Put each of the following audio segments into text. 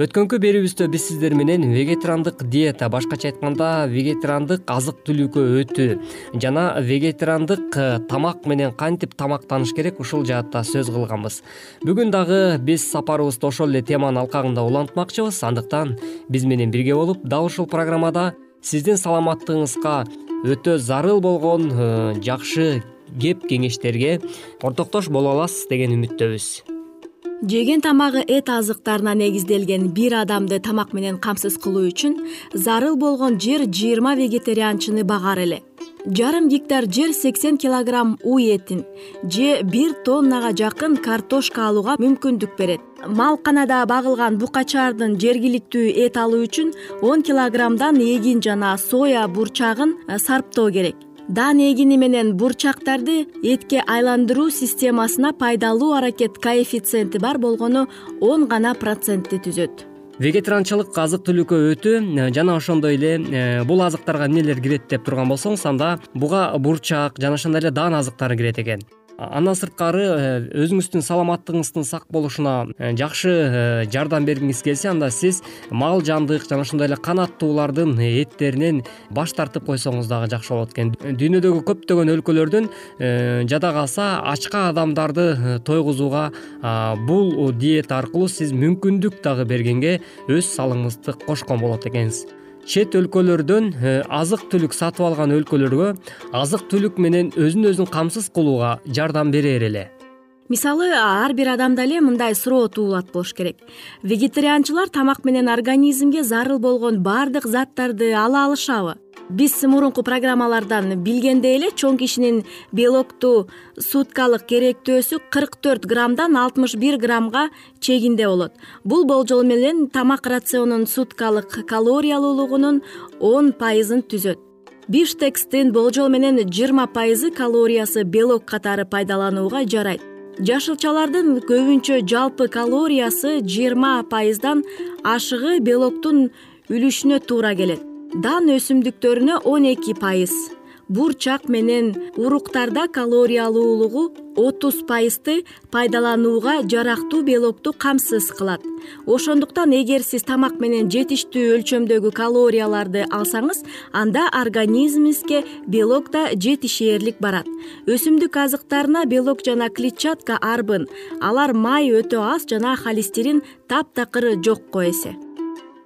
өткөнкү берүүбүздө биз сиздер менен вегетарандык диета башкача айтканда вегетарандык азык түлүккө өтүү жана вегетарандык э, тамак менен кантип тамактаныш керек ушул жаатта сөз кылганбыз. Бүгүн дагы биз сапарыбызды ошол эле теманын алкагында улантмакчыбыз. Андыктан биз менен бирге болуп дал ушул программада сиздин саламаттыгыңызга өтө зарыл болгон э, жакшы кеп кеңештерге ортоктош боло аласыз деген үмүттөбүз жеген тамагы эт азыктарына негизделген бир адамды тамак менен камсыз кылуу үчүн зарыл болгон жер жыйырма вегетарианчыны багар эле. Жарым гектар жер сексен килограмм уй этин же бир тоннага жакын картошка алууга мүмкүндүк берет. Малканада багылган букачаардын жергиликтүү эт алуу үчүн он килограммдан эгин жана соя бурчагын сарптоо керек дан эгини менен бурчактарды этке айландыруу системасына пайдалуу аракет коэффициенти бар болгону он гана процентти түзөт. Вегетарианчылык азык түлүккө өтүү э, жана ошондой эле э, бул азыктарга эмнелер кирет деп турган болсоңуз анда буга бурчак жана ошондой эле даан азыктары кирет экен андан сырткары э, өзүңүздүн саламаттыгыңыздын сак болушуна э, жакшы э, жардам бергиңиз келсе анда сиз мал жандык жана ошондой эле канаттуулардын эттеринен баш тартып койсоңуз дагы жакшы болот экен. Дүйнөдөгү көптөгөн өлкөлөрдүн жада калса ачка адамдарды тойгузууга бул диета аркылуу сиз мүмкүндүк дагы бергенге өз салыңызды кошкон болот экенсиз чет өлкөлөрдөн э, азык түлүк сатып алган өлкөлөргө азык түлүк менен өзүн өзүн камсыз кылууга жардам берер эле мисалы ар бир адамда эле мындай суроо туулат болуш керек. Вегетарианчылар тамак менен организмге зарыл болгон баардык заттарды ала алышабы. Биз мурунку программалардан билгендей эле чоң кишинин белокту суткалык керектөөсү кырк төрт граммдан алтымыш бир граммга чегинде болот. Бул болжол менен тамак рационунун суткалык калориялуулугунун он пайызын түзөт. Бифштекстин болжол менен жыйырма пайызы калориясы белок катары пайдаланууга жарайт жашылчалардын көбүнчө жалпы калориясы жыйырма пайыздан ашыгы белоктун үлүшүнө туура келет. Дан өсүмдүктөрүнө он эки пайыз бурчак менен уруктарда калориялуулугу отуз пайызды пайдаланууга жарактуу белокту камсыз кылат. Ошондуктан эгер сиз тамак менен жетиштүү өлчөмдөгү калорияларды алсаңыз анда организмиңизге белок да жетишээрлик барат. Өсүмдүк азыктарына белок жана клетчатка арбын. Алар май өтө аз жана холестерин таптакыр жокко эсе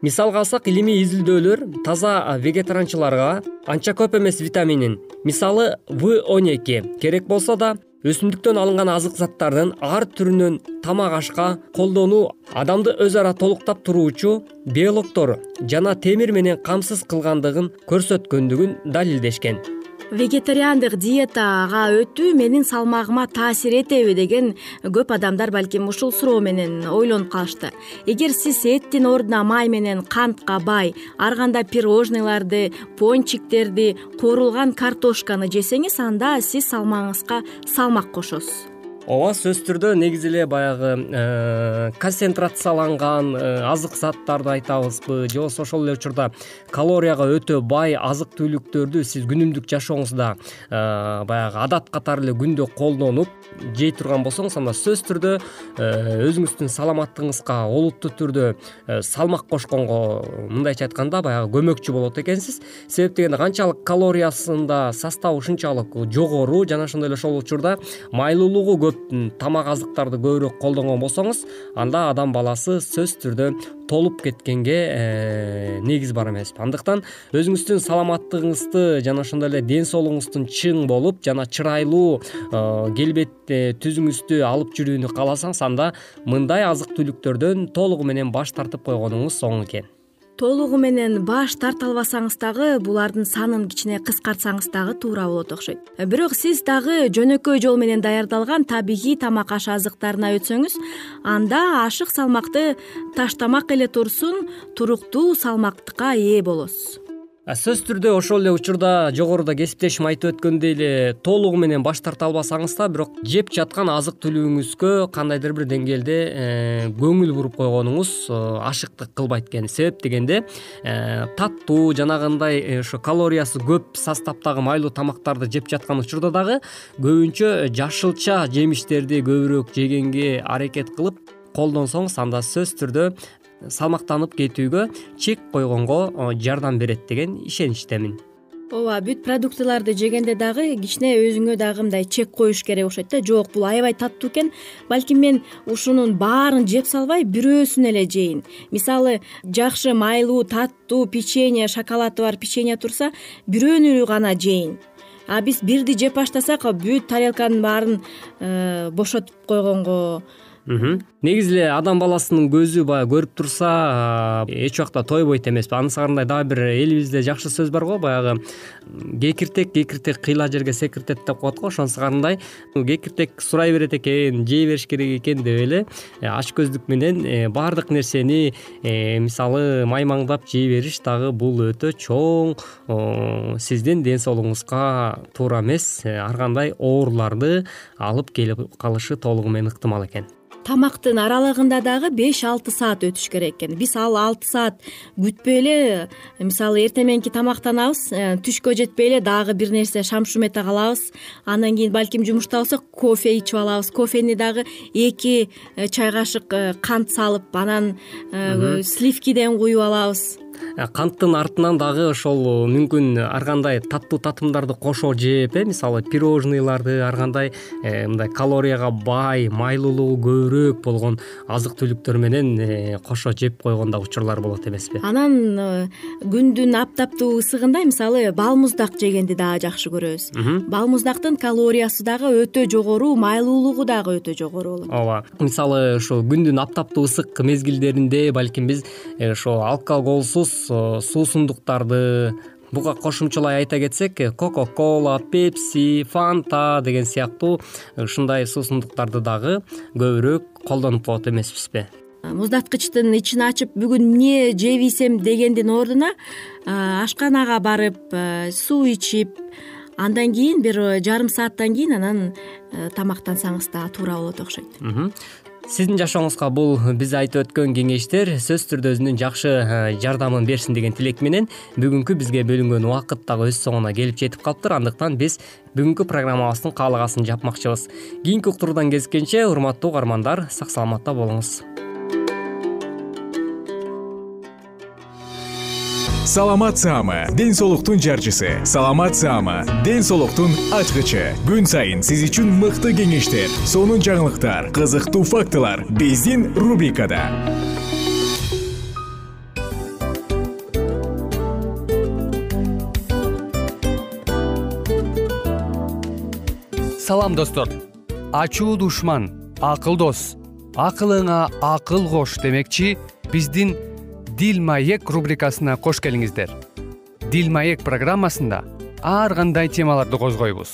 мисалга алсак илимий изилдөөлөр таза вегетарианчыларга анча көп эмес витаминин. Мисалы в он эки керек болсо да өсүмдүктөн алынган азык заттардын ар түрүнөн тамак ашка колдонуу адамды өз ара толуктап туруучу белоктор жана темир менен камсыз кылгандыгын көрсөткөндүгүн далилдешкен вегетариандык диетага өтүү менин салмагыма таасир этеби деген көп адамдар балким ушул суроо менен ойлонуп калышты. Эгер сиз эттин ордуна май менен кантка бай ар кандай пирожныйларды пончиктерди куурулган картошканы жесеңиз анда сиз салмагыңызга салмак кошосуз ооба сөзсүз түрдө негизи эле баягы э, концентрацияланган э, азык заттарды айтабызбы. Же болбосо ошол эле учурда калорияга өтө бай азык түлүктөрдү сиз күнүмдүк жашооңузда э, баягы адат катары эле күндө колдонуп жей турган болсоңуз анда сөзсүз түрдө өзүңүздүн саламаттыгыңызга олуттуу түрдө салмак кошконго мындайча айтканда баягы көмөкчү болот экенсиз. Себеп дегенде канчалык калориясында составы ушунчалык жогору жана ошондой эле ошол учурда майлуулугу көп тамак азыктарды көбүрөөк колдонгон болсоңуз анда адам баласы сөзсүз түрдө толуп кеткенге э, негиз бар эмеспи. Андыктан өзүңүздүн саламаттыгыңызды жана ошондой эле ден соолугуңуздун чың болуп жана чырайлуу э, келбет түзүңүздү алып жүрүүнү кааласаңыз анда мындай азык түлүктөрдөн толугу менен баш тартып койгонуңуз оң экен толугу менен баш тарта албасаңыз дагы булардын санын кичине кыскартсаңыз дагы туура болот окшойт. Бирок сиз дагы жөнөкөй жол менен даярдалган табигый тамак аш азыктарына өтсөңүз анда ашык салмакты таштамак эле турсун туруктуу салмактыкка ээ болосуз сөзсүз түрдө ошол эле учурда жогоруда кесиптешим айтып өткөндөй эле толугу менен баш тарта албасаңыз да бирок жеп жаткан азык түлүүңүзгө кандайдыр бир деңгээлде э, көңүл буруп койгонуңуз э, ашыктык кылбайт экен. Себеп дегенде э, таттуу жанагындай ошо калориясы көп составдагы майлуу тамактарды жеп жаткан учурда дагы көбүнчө жашылча жемиштерди көбүрөөк жегенге аракет кылып колдонсоңуз анда сөзсүз түрдө салмактанып кетүүгө чек койгонго жардам берет деген ишеничтемин ооба бүт продуктыларды жегенде дагы кичине өзүңө дагы мындай чек коюш керек окшойт да. Жок бул аябай таттуу экен. Балким мен ушунун баарын жеп салбай бирөөсүн эле жейин. Мисалы жакшы майлуу таттуу печенье шоколады бар печенье турса бирөөнү гана жейин. А биз бирди жеп баштасак бүт тарелканын баарын э, бошотуп койгонго негизи эле адам баласынын көзү баягы көрүп турса эч убакта тойбойт эмеспи. Анысыкандай дагы бир элибизде жакшы сөз бар го баягы кекиртек кекиртек кыйла жерге секиртет деп коет го ошонусукандай кекиртек сурай берет экен жей бериш керек экен деп эле э, ач көздүк менен э, баардык нерсени э, мисалы маймаңдап жей бериш дагы бул өтө чоң сиздин ден соолугуңузга туура эмес. Ар кандай ооруларды алып келип калышы толугу менен ыктымал экен тамактын аралыгында дагы беш алты саат өтүш керек экен. Биз ал алты саат күтпөй эле мисалы эртең мененки тамактанабыз э, түшкө жетпей эле дагы бир нерсе шам шум эте калабыз андан кийин балким жумушта болсок кофе ичип алабыз кофени дагы эки э, чай кашык э, кант салып анан сливкиден куюп алабыз канттын артынан дагы ошол мүмкүн ар кандай таттуу татымдарды кошо жеп э мисалы пирожныйларды ар кандай э, мындай калорияга бай майлуулугу көбүрөөк болгон азык түлүктөр менен э, кошо жеп койгон да учурлар болот эмеспи анан күндүн аптаптуу ысыгында мисалы бал муздак жегенди дагы жакшы көрөбүз. Бал муздактын калориясы дагы өтө жогору майлуулугу дагы өтө жогору болот. Ооба мисалы ушул күндүн аптаптуу ысык мезгилдеринде балким биз ошо алкоголсуз суусундуктарды буга кошумчалай айта кетсек кока кола пепси фанта деген сыяктуу ушундай суусундуктарды дагы көбүрөөк колдонуп коет эмеспизби муздаткычтын ичин ачып бүгүн эмне жеп дегендин ордуна ашканага барып суу ичип андан кийин бир жарым сааттан кийин анан тамактансаңыз дагы туура болот окшойт сиздин жашооңузга бул биз айтып өткөн кеңештер сөзсүз түрдө өзүнүн жакшы э, жардамын берсин деген тилек менен бүгүнкү бизге бөлүнгөн убакыт дагы өз соңуна келип жетип калыптыр. Андыктан биз бүгүнкү программабыздын каалагасын жапмакчыбыз. Кийинки уктуруудан кезишкенче урматтуу угармандар сак саламатта болуңуз саламат саама ден соолуктун жарчысы. Саламат саама ден соолуктун ачкычы. Күн сайын сиз үчүн мыкты кеңештер сонун жаңылыктар кызыктуу фактылар биздин рубрикада. Салам достор. Ачуу душман акыл дос. Акылыңа акыл кош демекчи биздин дил маек рубрикасына кош келиңиздер. Дил маек программасында ар кандай темаларды козгойбуз.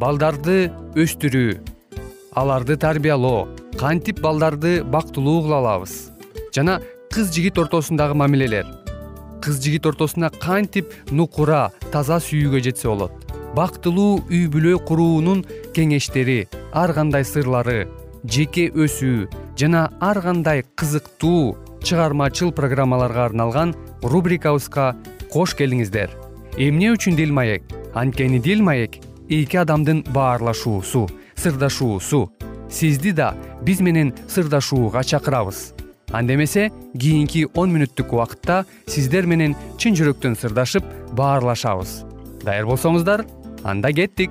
Балдарды өстүрүү аларды тарбиялоо кантип балдарды бактылуу кыла алабыз. Жана кыз жигит ортосундагы мамилелер кыз жигит ортосуна кантип нукура таза сүйүүгө жетсе болот. Бактылуу үй бүлө куруунун кеңештери ар кандай сырлары жеке өсүү жана ар кандай кызыктуу чыгармачыл программаларга арналган рубрикабызга кош келиңиздер. Эмне үчүн дил маек? Анткени дил маек эки адамдын баарлашуусу сырдашуусу. Сизди да биз менен сырдашууга чакырабыз. Анда эмесе кийинки он мүнөттүк убакытта сиздер менен чын жүрөктөн сырдашып баарлашабыз. Даяр болсоңуздар анда кеттик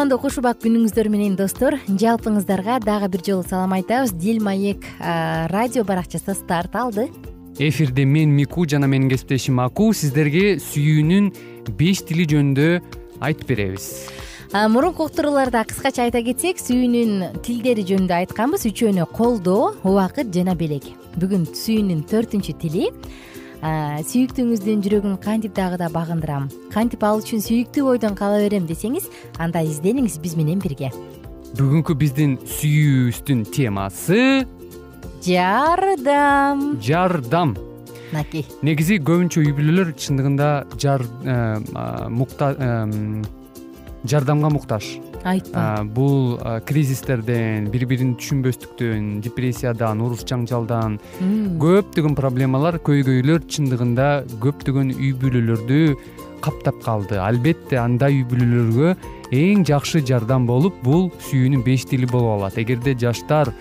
кутмандуу куш убак күнүңүздөр менен достор. Жалпыңыздарга дагы бир жолу салам айтабыз. Дил маек радио баракчасы старт алды. Эфирде мен мику жана менин кесиптешим аку сиздерге сүйүүнүн беш тили жөнүндө айтып беребиз. Мурунку уктурууларда кыскача айта кетсек сүйүүнүн тилдери жөнүндө айтканбыз. Үчөөнү колдоо убакыт жана белек бүгүн сүйүүнүн төртүнчү тили сүйүктүүңүздүн жүрөгүн кантип дагы да багындырам? Кантип ал үчүн сүйүктүү бойдон кала берем десеңиз анда издениңиз биз менен бирге. Бүгүнкү биздин сүйүүбүздүн темасы жардам! Жардам! Мынакей негизи көбүнчө үй бүлөлөр чындыгында э, жардамга муктаж айтпа. Бул кризистерден бири бирин түшүнбөстүктөн депрессиядан урус жаңжалдан көптөгөн проблемалар көйгөйлөр чындыгында көптөгөн үй бүлөлөрдү каптап калды. Албетте андай үй бүлөлөргө эң жакшы жардам болуп бул сүйүүнүн беш тили болуп алат. Эгерде жаштар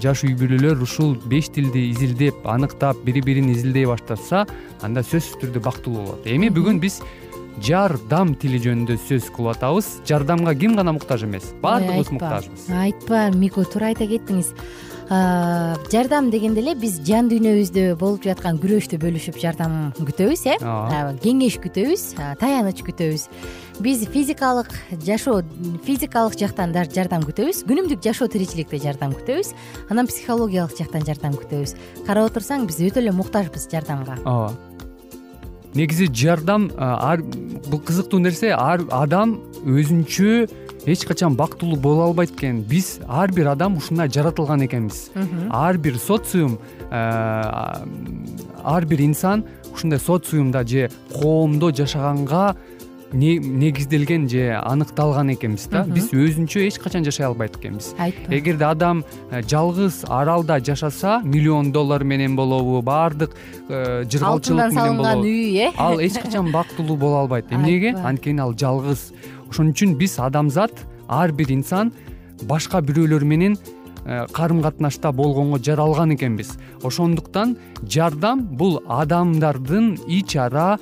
жаш үй бүлөлөр ушул беш тилди изилдеп аныктап бири бирин изилдей баштаса анда сөзсүз түрдө бактылуу болот. Эми бүгүн биз жардам тили жөнүндө сөз кылып атабыз жардамга ким гана муктаж эмес? Баардыгыбыз муктажбыз. Айтпа мико туура айта кеттиңиз. Жардам дегенде эле биз жан дүйнөбүздө болуп жаткан күрөштү бөлүшүп жардам күтөбүз э? Кеңеш күтөбүз таяныч күтөбүз. Биз физикалык жашоо физикалык жактан да жардам күтөбүз. Күнүмдүк жашоо тиричиликте жардам күтөбүз. Анан психологиялык жактан жардам күтөбүз. Карап отурсаң биз өтө эле муктажбыз жардамга ооба негизи жардам бул кызыктуу нерсе ар адам өзүнчө эч качан бактылуу боло албайт экен. Биз ар бир адам ушундай жаратылган экенбиз. Ар бир социум ар бир инсан ушундай социумда же коомдо жашаганга негизделген же аныкталган экенбиз да. Биз өзүнчө эч качан жашай албайт экенбиз. Айтпа эгерде адам э, жалгыз аралда жашаса миллион доллар менен болобу баардык э, жыргалчылык менен болобу. салынган үй э? Ал эч качан бактылуу боло албайт эмнеге анткени ал жалгыз. Ошон үчүн биз адамзат ар бир инсан башка бирөөлөр менен э, карым катнашта болгонго жаралган экенбиз. Ошондуктан жардам бул адамдардын ич ара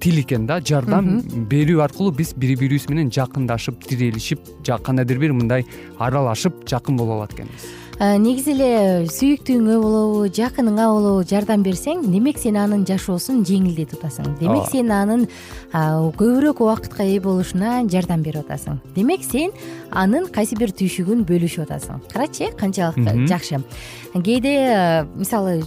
тил экен да жардам берүү аркылуу биз бири бирибиз менен жакындашып тирелишип кандайдыр бир мындай аралашып жакын боло алат экенбиз. Негизи эле сүйүктүүңө болобу жакыныңа болобу жардам берсең демек сен анын жашоосун жеңилдетип атасың. Демек сен анын көбүрөөк убакытка ээ болушуна жардам берип атасың. Демек сен анын кайсы бир түйшүгүн бөлүшүп атасың. Карачы э канчалык жакшы. Кээде мисалы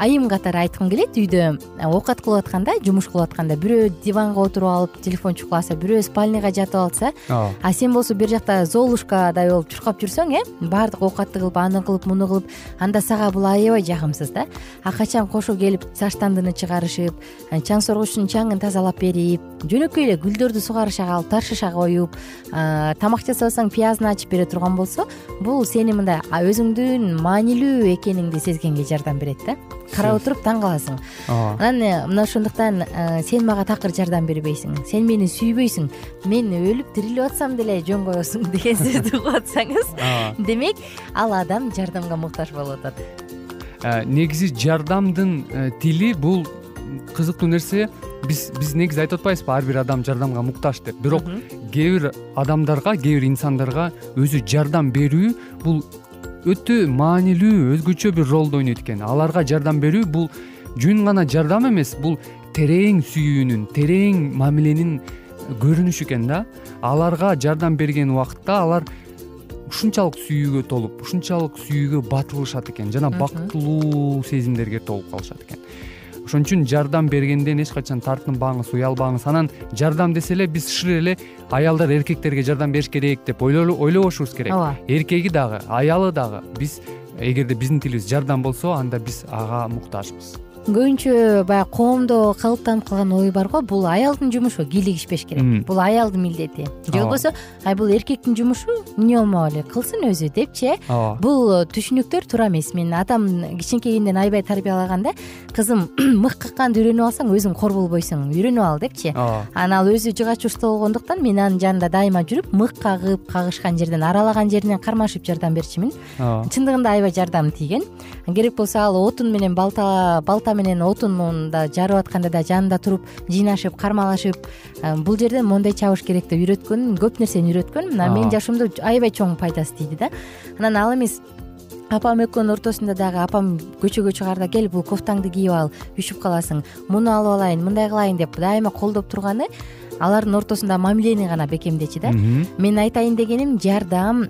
айым катары айткым келет үйдө оокат кылып атканда жумуш кылып атканда бирөө диванга отуруп алып телефон чукуласа бирөө спальныйга жатып алса а сен болсо бир жакта золушкадай болуп чуркап жүрсөң э баардык оокатты кылып аны кылып муну кылып анда сага бул аябай жагымсыз да. А качан кошо келип чачтандыны чыгарышып чаң соргучтун чаңын тазалап берип жөнөкөй эле гүлдөрдү сугарышага алып таш шыша коюп тамак жасабасаң пиязын ачып бере турган болсо бул сени мындай өзүңдүн маанилүү экениңди сезгенге жардам берет да карап отуруп таң каласың. Анан э, мына ошондуктан э, сен мага такыр жардам бербейсиң. Сен мени сүйбөйсүң. Мен өлүп тирилип атсам деле жөн коесуң деген сөздү угуп атсаңыз демек ал адам жардамга муктаж болуп атат. Э, негизи жардамдын тили бул кызыктуу нерсе биз биз негизи айтып атпайбызбы ар бир адам жардамга муктаж деп. Бирок кээ бир адамдарга кээ бир инсандарга өзү жардам берүү бул өтө маанилүү өзгөчө бир ролду ойнойт экен. Аларга жардам берүү бул жөн гана жардам эмес бул терең сүйүүнүн терең мамиленин көрүнүшү экен да. Аларга жардам берген убакытта алар ушунчалык сүйүүгө толуп ушунчалык сүйүүгө батылышат экен жана бактылуу сезимдерге толуп калышат экен ошон үчүн жардам бергенден эч качан тартынбаңыз уялбаңыз анан жардам десе эле биз шыр эле аялдар эркектерге жардам бериш керек деп ойлобошубуз керек. Ооба. Эркеги дагы аялы дагы биз эгерде биздин тилибиз жардам болсо анда биз ага муктажбыз көбүнчө баягы коомдо калыптанып калган ой бар го бул аялдын жумушу кийлигишпеш керек. Бул аялдын милдети. Же болбосо ай бул эркектин жумушу эмне болмок эле кылсын өзү депчи. Э ооба. Бул түшүнүктөр туура эмес. Менин атам кичинекейимден аябай тарбиялаганда кызым мык какканды үйрөнүп алсаң өзүң кор болбойсуң үйрөнүп ал депчи. Ооба. Анан ал өзү жыгач уста болгондуктан мен анын жанында дайыма жүрүп мык кагып кагышкан жерден аралаган жеринен кармашып жардам берчүмүн ооба. Чындыгында аябай жардам тийген керек болсо ал отун менен балта балта менен отунда жарып атканда да жанында туруп жыйнашып кармалашып бул жерден моундай чабыш керек деп үйрөткөн көп нерсени үйрөткөн. Мына менин жашоомдо аябай чоң пайдасы тийди да. Анан ал эмес апам экөөнүн ортосунда дагы апам көчөгө чыгаарда кел бул кофтаңды кийип ал үшүп каласың муну алып алайын мындай кылайын деп дайыма колдоп турганы алардын ортосунда мамилени гана бекемдечү да. Менин айтайын дегеним жардам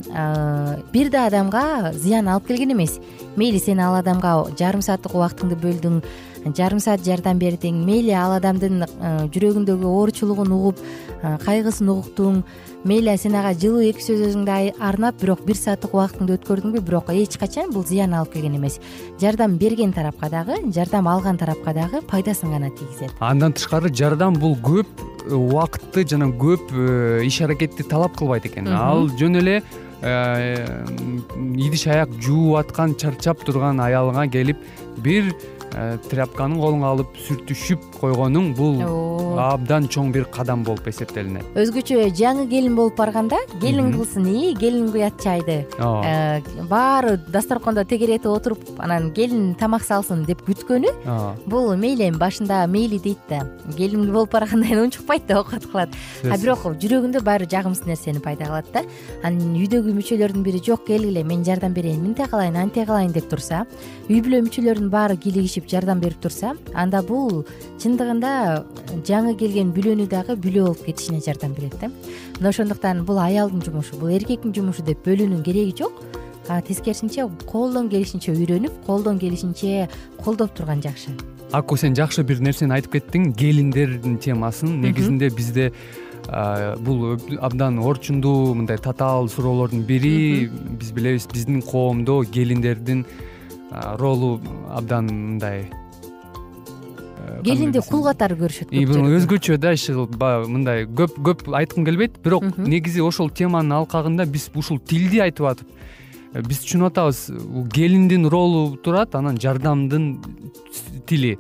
бир да адамга зыян алып келген эмес. Мейли сен ал адамга жарым сааттык убактыңды бөлдүң жарым саат жардам бердиң. Мейли ал адамдын жүрөгүндөгү ооручулугун угуп кайгысын угуктуң мейли сен ага жылуу эки сөз өзүңдү арнап бирок бир сааттык убактыңды өткөрдүңбү? Бирок эч качан бул зыян алып келген эмес. Жардам берген тарапка дагы жардам алган тарапка дагы пайдасын гана тийгизет. Андан тышкары жардам бул көп убакытты жана көп э, иш аракетти талап кылбайт экен. Ал жөн эле э, идиш аяк жууп аткан чарчап турган аялыңа келип бир Э, тряпканы колуңа алып сүртүшүп койгонуң бул абдан чоң бир кадам болуп эсептелинет. Өзгөчө жаңы келин болуп барганда келин кылсын ии келин куят чайды. Э, баары дасторкондо тегеретип отуруп анан келин тамак салсын деп күткөнү бул мейли эми башында мейли дейт да. Келин болуп баргандан кийин унчукпайт да оокат кылат а бирок жүрөгүндө баары жагымсыз нерсени пайда кылат да. Анан үйдөгү мүчөлөрдүн бири жок келгиле мен жардам берейин мынтип кылайын антип кылайын деп турса үй бүлө мүчөлөрүнүн баары кийлигишип жардам берип турса анда бул чындыгында жаңы келген бүлөнү дагы бүлө болуп кетишине жардам берет да. Мына ошондуктан бул аялдын жумушу бул эркектин жумушу деп бөлүүнүн кереги жок. Тескерисинче колдон келишинче үйрөнүп колдон келишинче колдоп турган жакшы. Аку сен жакшы бир нерсени айтып кеттиң келиндердин темасын негизинде бизде бул абдан орчундуу мындай татаал суроолордун бири. Биз билебиз биздин коомдо келиндердин ролу абдан мындай э, келинди кул катары көрүшөт өзгөчө да баягы мындай көп көп айткым келбейт бирок негизи ошол теманын алкагында биз ушул тилди айтып атып э, биз түшүнүп атабыз келиндин ролу турат анан жардамдын тили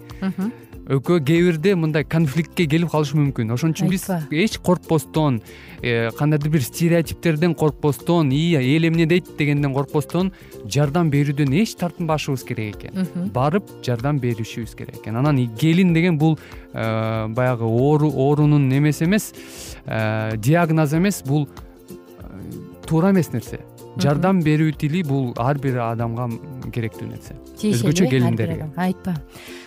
экөө кээ бирде мындай конфликтке келип калышы мүмкүн. Ошон үчүн биз эч коркпостон э, кандайдыр бир стереотиптерден коркпостон ии эл эмне дейт дегенден коркпостон жардам берүүдөн эч тартынбашыбыз керек экен. Барып жардам беришибиз керек экен. Анан келин деген бул э, баягы оорунун немеси эмес э, диагноз эмес бул туура эмес нерсе жардам берүү тили бул ар бир адамга керектүү нерсе. Өзгөчө келиндерге айтпа.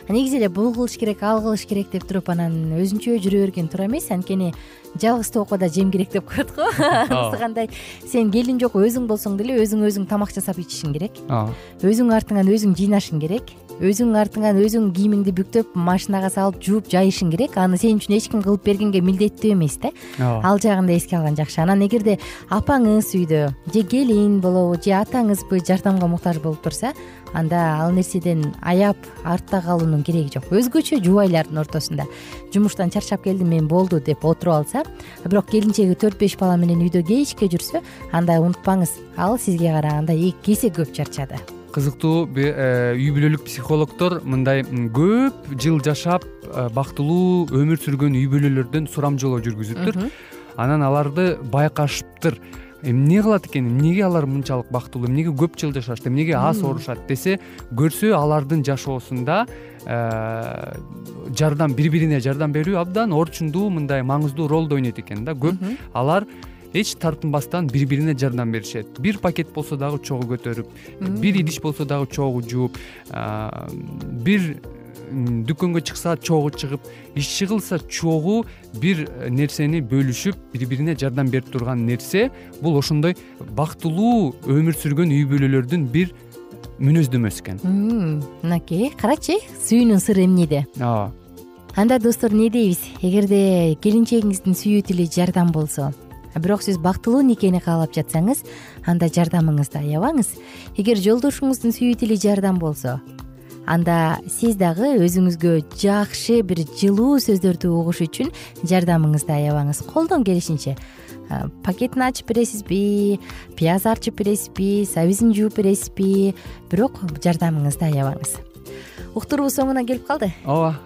Негизи эле бул кылыш керек ал кылыш керек деп туруп анан өзүнчө жүрө берген туура эмес анткени жалгыз тоокко жем керек деп коет го. Анысы кандай сен келин жок өзүң болсоң деле өзүң өзүң тамак жасап ичишиң керек. Өзүң артыңан өзүң жыйнашың керек өзүң артыңан өзүң кийимиңди бүктөп машинага салып жууп жайышың керек. Аны сен үчүн эч ким кылып бергенге милдеттүү эмес да. Ал жагын да эске алган жакшы. Анан эгерде апаңыз үйдө же келин болобу же атаңызбы жардамга муктаж болуп турса анда ал нерседен аяп артта калуунун кереги жок. Өзгөчө жубайлардын ортосунда жумуштан чарчап келдим мен болду деп отуруп алса бирок келинчеги төрт беш бала менен үйдө кечке жүрсө анда унутпаңыз. Ал сизге караганда эки эсе көп чарчады кызыктуу э, үй бүлөлүк психологдор мындай көп жыл жашап э, бактылуу өмүр сүргөн үй бүлөлөрдөн сурамжылоо жүргүзүптүр. Анан аларды байкашыптыр. Эмне кылат экен? Эмнеге алар мынчалык бактылуу? Эмнеге көп жыл жашашат? Эмнеге аз оорушат десе көрсө алардын жашоосунда э, жардам бири бирине жардам берүү абдан орчундуу мындай маңыздуу ролду ойнойт экен да көп. Алар эч тартынбастан бири бирине жардам беришет. Бир пакет болсо дагы чогуу көтөрүп бир идиш болсо дагы чогуу жууп бир дүкөнгө чыкса чогуу чыгып иши кылса чогуу бир нерсени бөлүшүп бири бирине жардам берип турган нерсе бул ошондой бактылуу өмүр сүргөн үй бүлөлөрдүн бир мүнөздөмөсү экен мынакей карачы сүйүүнүн сыры эмнеде? Ооба анда достор эмне дейбиз? Эгерде келинчегиңиздин сүйүү тили жардам болсо бирок сиз бактылуу никени каалап жатсаңыз анда жардамыңызды аябаңыз. Эгер жолдошуңуздун сүйүү тили жардам болсо анда сиз дагы өзүңүзгө жакшы бир жылуу сөздөрдү угуш үчүн жардамыңызды аябаңыз. Колдон келишинче пакетин ачып бересизби пияз арчып бересизби сабизин жууп бересизби бирок жардамыңызды аябаңыз уктуруубуз соңуна келип калды. Ооба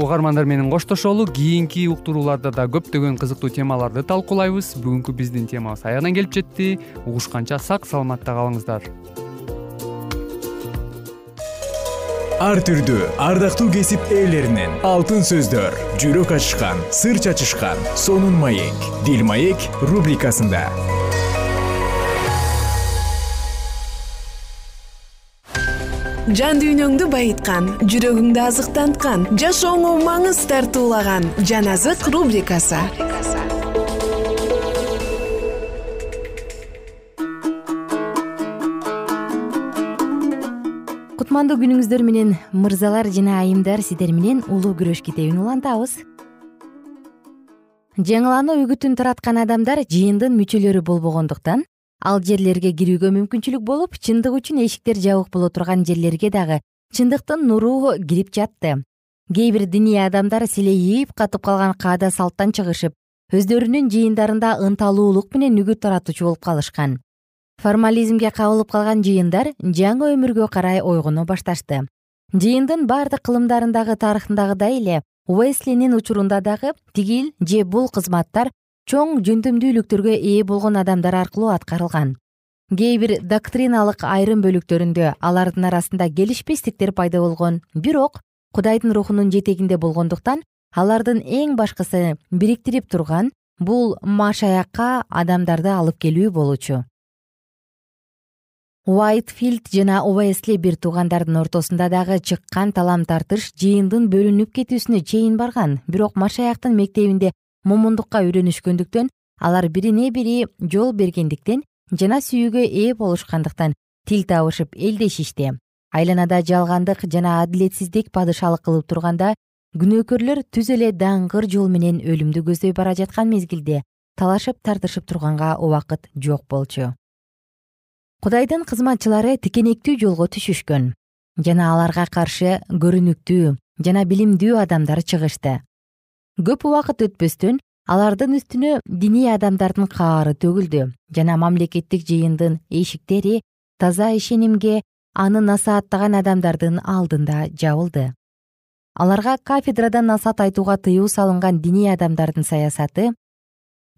угармандар менен коштошолу. Кийинки уктурууларда да көптөгөн кызыктуу темаларды талкуулайбыз. Бүгүнкү биздин темабыз аягына келип жетти. Угушканча сак саламатта калыңыздар. Ар түрдүү ардактуу кесип ээлеринен алтын сөздөр жүрөк ачышкан сыр чачышкан сонун маек дил маек рубрикасында жан дүйнөңдү байыткан жүрөгүңдү азыктанткан жашооңо маңыз тартуулаган жан азык рубрикасы. Кутмандуу күнүңүздөр менен мырзалар жана айымдар сиздер менен улуу күрөш китебин улантабыз. Жаңылануу үгүтүн тараткан адамдар жыйындын мүчөлөрү болбогондуктан ал жерлерге кирүүгө мүмкүнчүлүк болуп чындык үчүн эшиктер жабык боло турган жерлерге дагы чындыктын нуру кирип жатты. Кээ бир диний адамдар силейип катып калган каада салттан чыгышып өздөрүнүн жыйындарында ынталуулук менен үгүт таратуучу болуп калышкан. Формализмге кабылып калган жыйындар жаңы өмүргө карай ойгоно башташты. Жыйындын баардык кылымдарындагы тарыхындагыдай эле уэслинин учурунда дагы тигил же бул кызматтар чоң жөндөмдүүлүктөргө ээ болгон адамдар аркылуу аткарылган. Кээ бир доктриналык айрым бөлүктөрүндө алардын арасында келишпестиктер пайда болгон. Бирок кудайдын рухунун жетегинде болгондуктан алардын эң башкысы бириктирип турган бул машаякка адамдарды алып келүү болчу. Уайтфилд жана уэсли бир туугандардын ортосунда дагы чыккан талам тартыш жыйындын бөлүнүп кетүүсүнө чейин барган. Бирок машаяктын мектебинде момундукка үйрөнүшкөндүктөн алар бирине бири жол бергендиктен жана сүйүүгө ээ болушкандыктан тил табышып элдешишти. Айланада жалгандык жана адилетсиздик падышалык кылып турганда күнөөкөрлөр түз эле даңгыр жол менен өлүмдү көздөй бара жаткан мезгилде талашып тартышып турганга убакыт жок болчу. Кудайдын кызматчылары тикенектүү жолго түшүшкөн жана аларга каршы көрүнүктүү жана билимдүү адамдар чыгышты көп убакыт өтпөстөн алардын үстүнө диний адамдардын каары төгүлдү жана мамлекеттик жыйындын эшиктери таза ишенимге аны насааттаган адамдардын алдында жабылды. Аларга кафедрадан насаат айтууга тыюу салынган диний адамдардын саясаты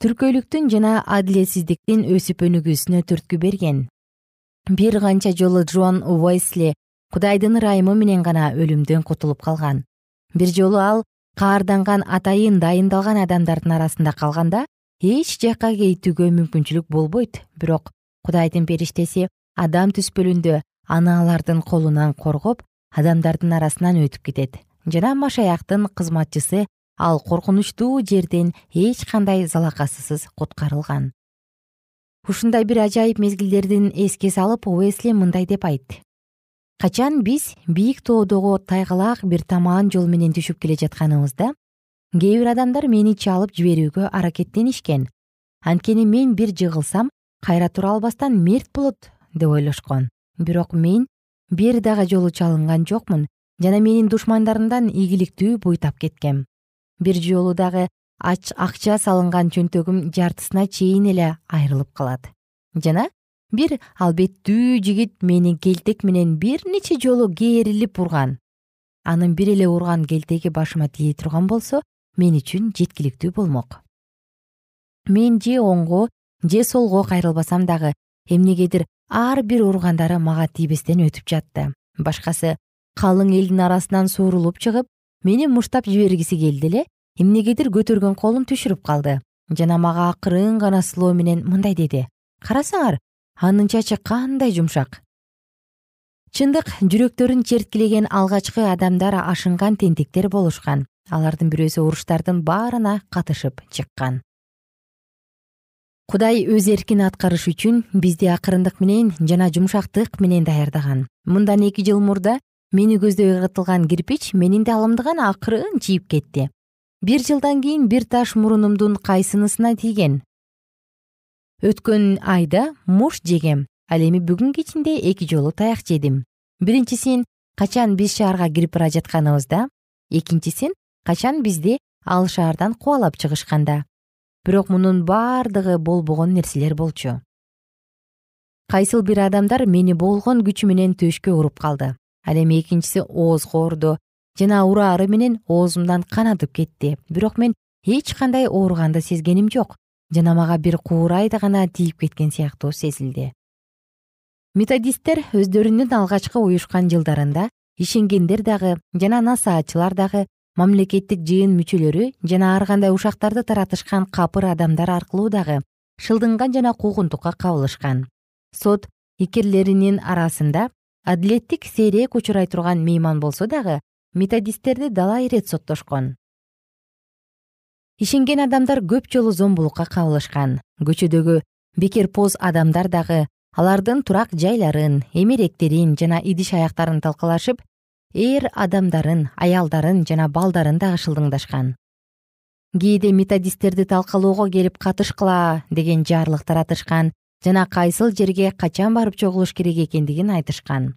түркөйлүктүн жана адилетсиздиктин өсүп өнүгүүсүнө түрткү берген. Бир канча жолу джон уэсли кудайдын ырайымы менен гана өлүмдөн кутулуп калган. Бир жолу ал каарданган атайын дайындалган адамдардын арасында калганда эч жакка кетүүгө мүмкүнчүлүк болбойт. Бирок кудайдын периштеси адам түспөлүндө аны алардын колунан коргоп адамдардын арасынан өтүп кетет. Жана машаяктын кызматчысы ал коркунучтуу жерден эч кандай залакасысыз куткарылган. Ушундай бир ажайып мезгилдердин эске салып уэсли мындай деп айтты качан биз бийик тоодогу тайгалаак бир тамаан жол менен түшүп келе жатканыбызда кээ бир адамдар мени чалып жиберүүгө аракеттенишкен. Анткени мен бир жыгылсам кайра тура албастан мерт болот деп ойлошкон. Бирок мен бир дагы жолу чалынган жокмун жана менин душмандарымдан ийгиликтүү буйтап кеткем. Бир жолу дагы акча салынган чөнтөгүм жартысына чейин эле айрылып калат. Жана бир албеттүү жигит мени келтек менен бир нече жолу кээрилип урган. Анын бир эле урган келтеги башыма тие турган болсо мен үчүн жеткиликтүү болмок. Мен же оңго же солго кайрылбасам дагы эмнегедир ар бир ургандары мага тийбестен өтүп жатты. Башкасы калың элдин арасынан суурулуп чыгып мени муштап жибергиси келди эле эмнегедир көтөргөн колун түшүрүп калды. Жана мага акырын гана сылоо менен мындай деди. Карасаңар анын чачы кандай жумшак? Чындык жүрөктөрүн черткилеген алгачкы адамдар ашынган тентектер болушкан. Алардын бирөөсү уруштардын баарына катышып чыккан. Кудай өз эркин аткарыш үчүн бизди акырындык менен жана жумшактык менен даярдаган. Мындан эки жыл мурда мени көздөй ыгытылган кирпич менин даалымдыган акырын чийип кетти. Бир жылдан кийин бир таш мурунумдун кайсынысына тийген өткөн айда муш жегем ал эми бүгүн кечинде эки жолу таяк жедим. Биринчисин качан биз шаарга кирип бара жатканыбызда? Экинчисин качан бизди ал шаардан кубалап чыгышканда? Бирок мунун баардыгы болбогон нерселер болчу. Кайсыл бир адамдар мени болгон күчү менен төшкө уруп калды. Ал эми экинчиси оозго урду жана ураары менен оозумдан кан атып кетти. Бирок мен эч кандай ооруганды сезгеним жок жана мага бир куурайда гана тийип кеткен сыяктуу сезилди. Методисттер өздөрүнүн алгачкы уюшкан жылдарында ишенгендер дагы жана насаатчылар дагы мамлекеттик жыйын мүчөлөрү жана ар кандай ушактарды таратышкан капыр адамдар аркылуу дагы шылдыңган жана куугунтукка кабылышкан. Сот икирлеринин арасында адилеттик сейрек учурай турган мейман болсо дагы методисттерди далай ирет соттошкон ишенген адамдар көп жолу зомбулукка кабылышкан. Көчөдөгү бекерпоз адамдар дагы алардын турак жайларын эмеректерин жана идиш аяктарын талкалашып эр адамдарын аялдарын жана балдарын дагы шылдыңдашкан. Кээде методисттерди талкалоого келип катышкыла деген жарлык таратышкан жана кайсыл жерге качан барып чогулуш керек экендигин айтышкан.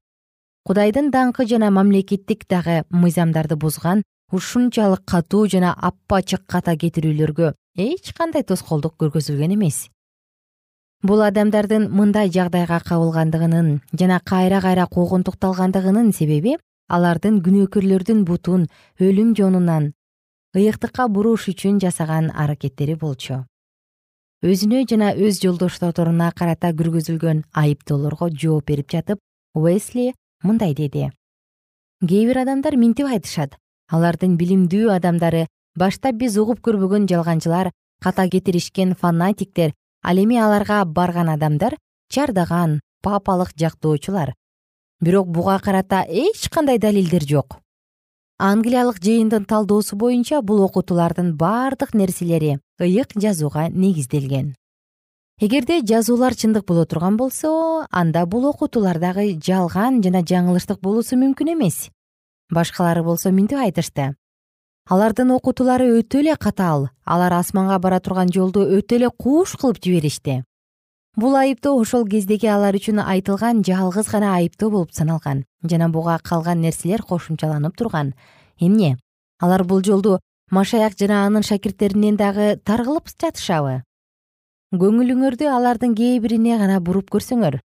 Кудайдын даңкы жана мамлекеттик дагы мыйзамдарды бузган ушунчалык катуу жана апачык ката кетирүүлөргө эч кандай тоскоолдук көргөзүлгөн эмес. Бул адамдардын мындай жагдайга кабылгандыгынын жана кайра кайра куугунтукталгандыгынын себеби алардын күнөөкөрлөрдүн бутун өлүм жонунан ыйыктыкка буруш үчүн жасаган аракеттери болчу. Өзүнө жана өз жолдошторуна карата көргөзүлгөн айыптоолорго жооп берип жатып уэсли мындай деди кээ бир адамдар минтип айтышат алардын билимдүү адамдары баштап биз угуп көрбөгөн жалганчылар ката кетиришкен фанатиктер ал эми аларга барган адамдар чардаган папалык жактоочулар. Бирок буга карата эч кандай далилдер жок. Англиялык жыйындын талдоосу боюнча бул окутуулардын баардык нерселери ыйык жазууга негизделген. Эгерде жазуулар чындык боло турган болсо анда бул окутуулар дагы жалган жана жаңылыштык болуусу мүмкүн эмес башкалары болсо мынтип айтышты. Алардын окутуулары өтө эле катаал. Алар асманга бара турган жолду өтө эле кууш кылып жиберишти. Бул айыптоо ошол кездеги алар үчүн айтылган жалгыз гана айыптоо болуп саналган жана буга калган нерселер кошумчаланып турган. Эмне? Алар бул жолду машаяк жана анын шакирттеринен дагы таргылып жатышабы? Көңүлүңөрдү алардын кээ бирине гана буруп көрсөңөр.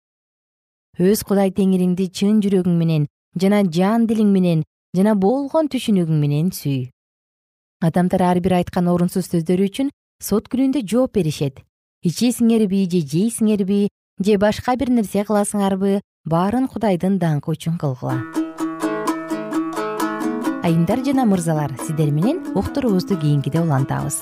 Өз кудай теңириңди чын жүрөгүң менен жана жан дилиң менен жана болгон түшүнүгүң менен сүй. Адамдар ар бир айткан орунсуз сөздөрү үчүн сот күнүндө жооп беришет. Ичесиңерби же жейсиңерби же башка бир нерсе кыласыңарбы баарын кудайдын даңкы үчүн кылгыла. Айымдар жана мырзалар сиздер менен уктуруубузду кийинкиде улантабыз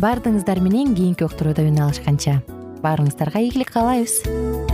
баардыгыңыздар менен кийинки уктурууда үн алышканча. Баарыңыздарга ийгилик каалайбыз